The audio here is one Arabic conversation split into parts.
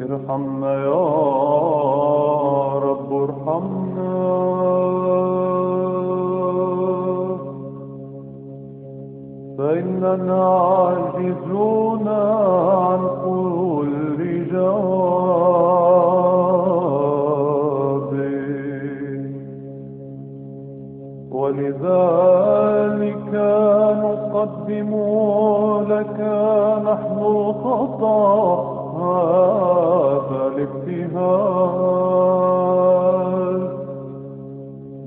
ارحمنا يا رب ارحمنا. فإننا عاجزون عن كل جواب ولذلك نقدم لك نحن خطأ هذا الابتهال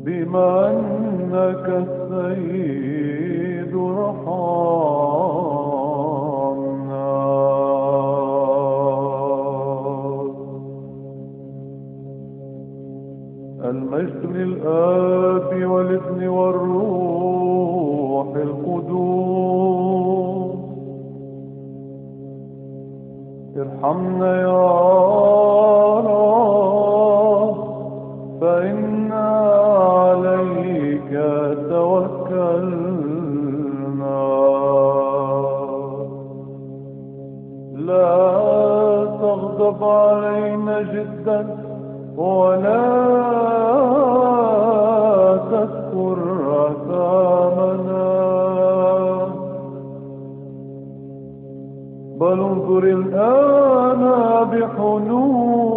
بما أنك السيد رحمنا المجد للآب والابن والروح القدوس. ارحمنا يا رب فإنا عليك توكلنا. لا تغضب علينا جدا. ولا تذكر أثامنا. بل انظر الآن بحنوك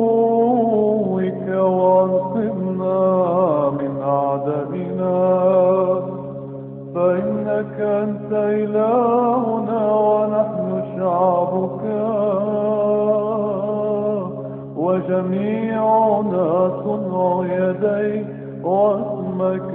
وانصبنا من أعدائنا. فإنك أنت إلهنا ونحن شعبك. وجميعنا صنع يديك واسمك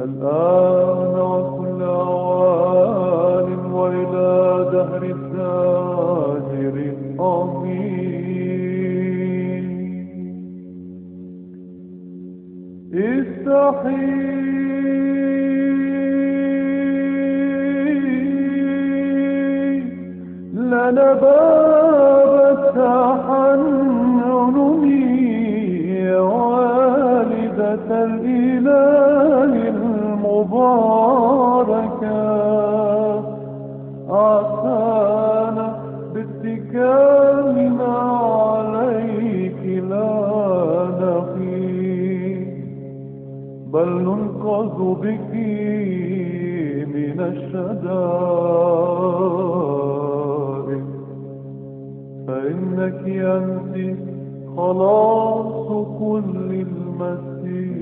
الآن وكل أوان وإلى دهر الداهر آمين. استحي لنا باب التحنن يا والدة الإله المباركة عسانا باتكالنا عليك لا نخيب بل ننقذ بك من الشدائد فإنك أنت خلاص كل المسيحيين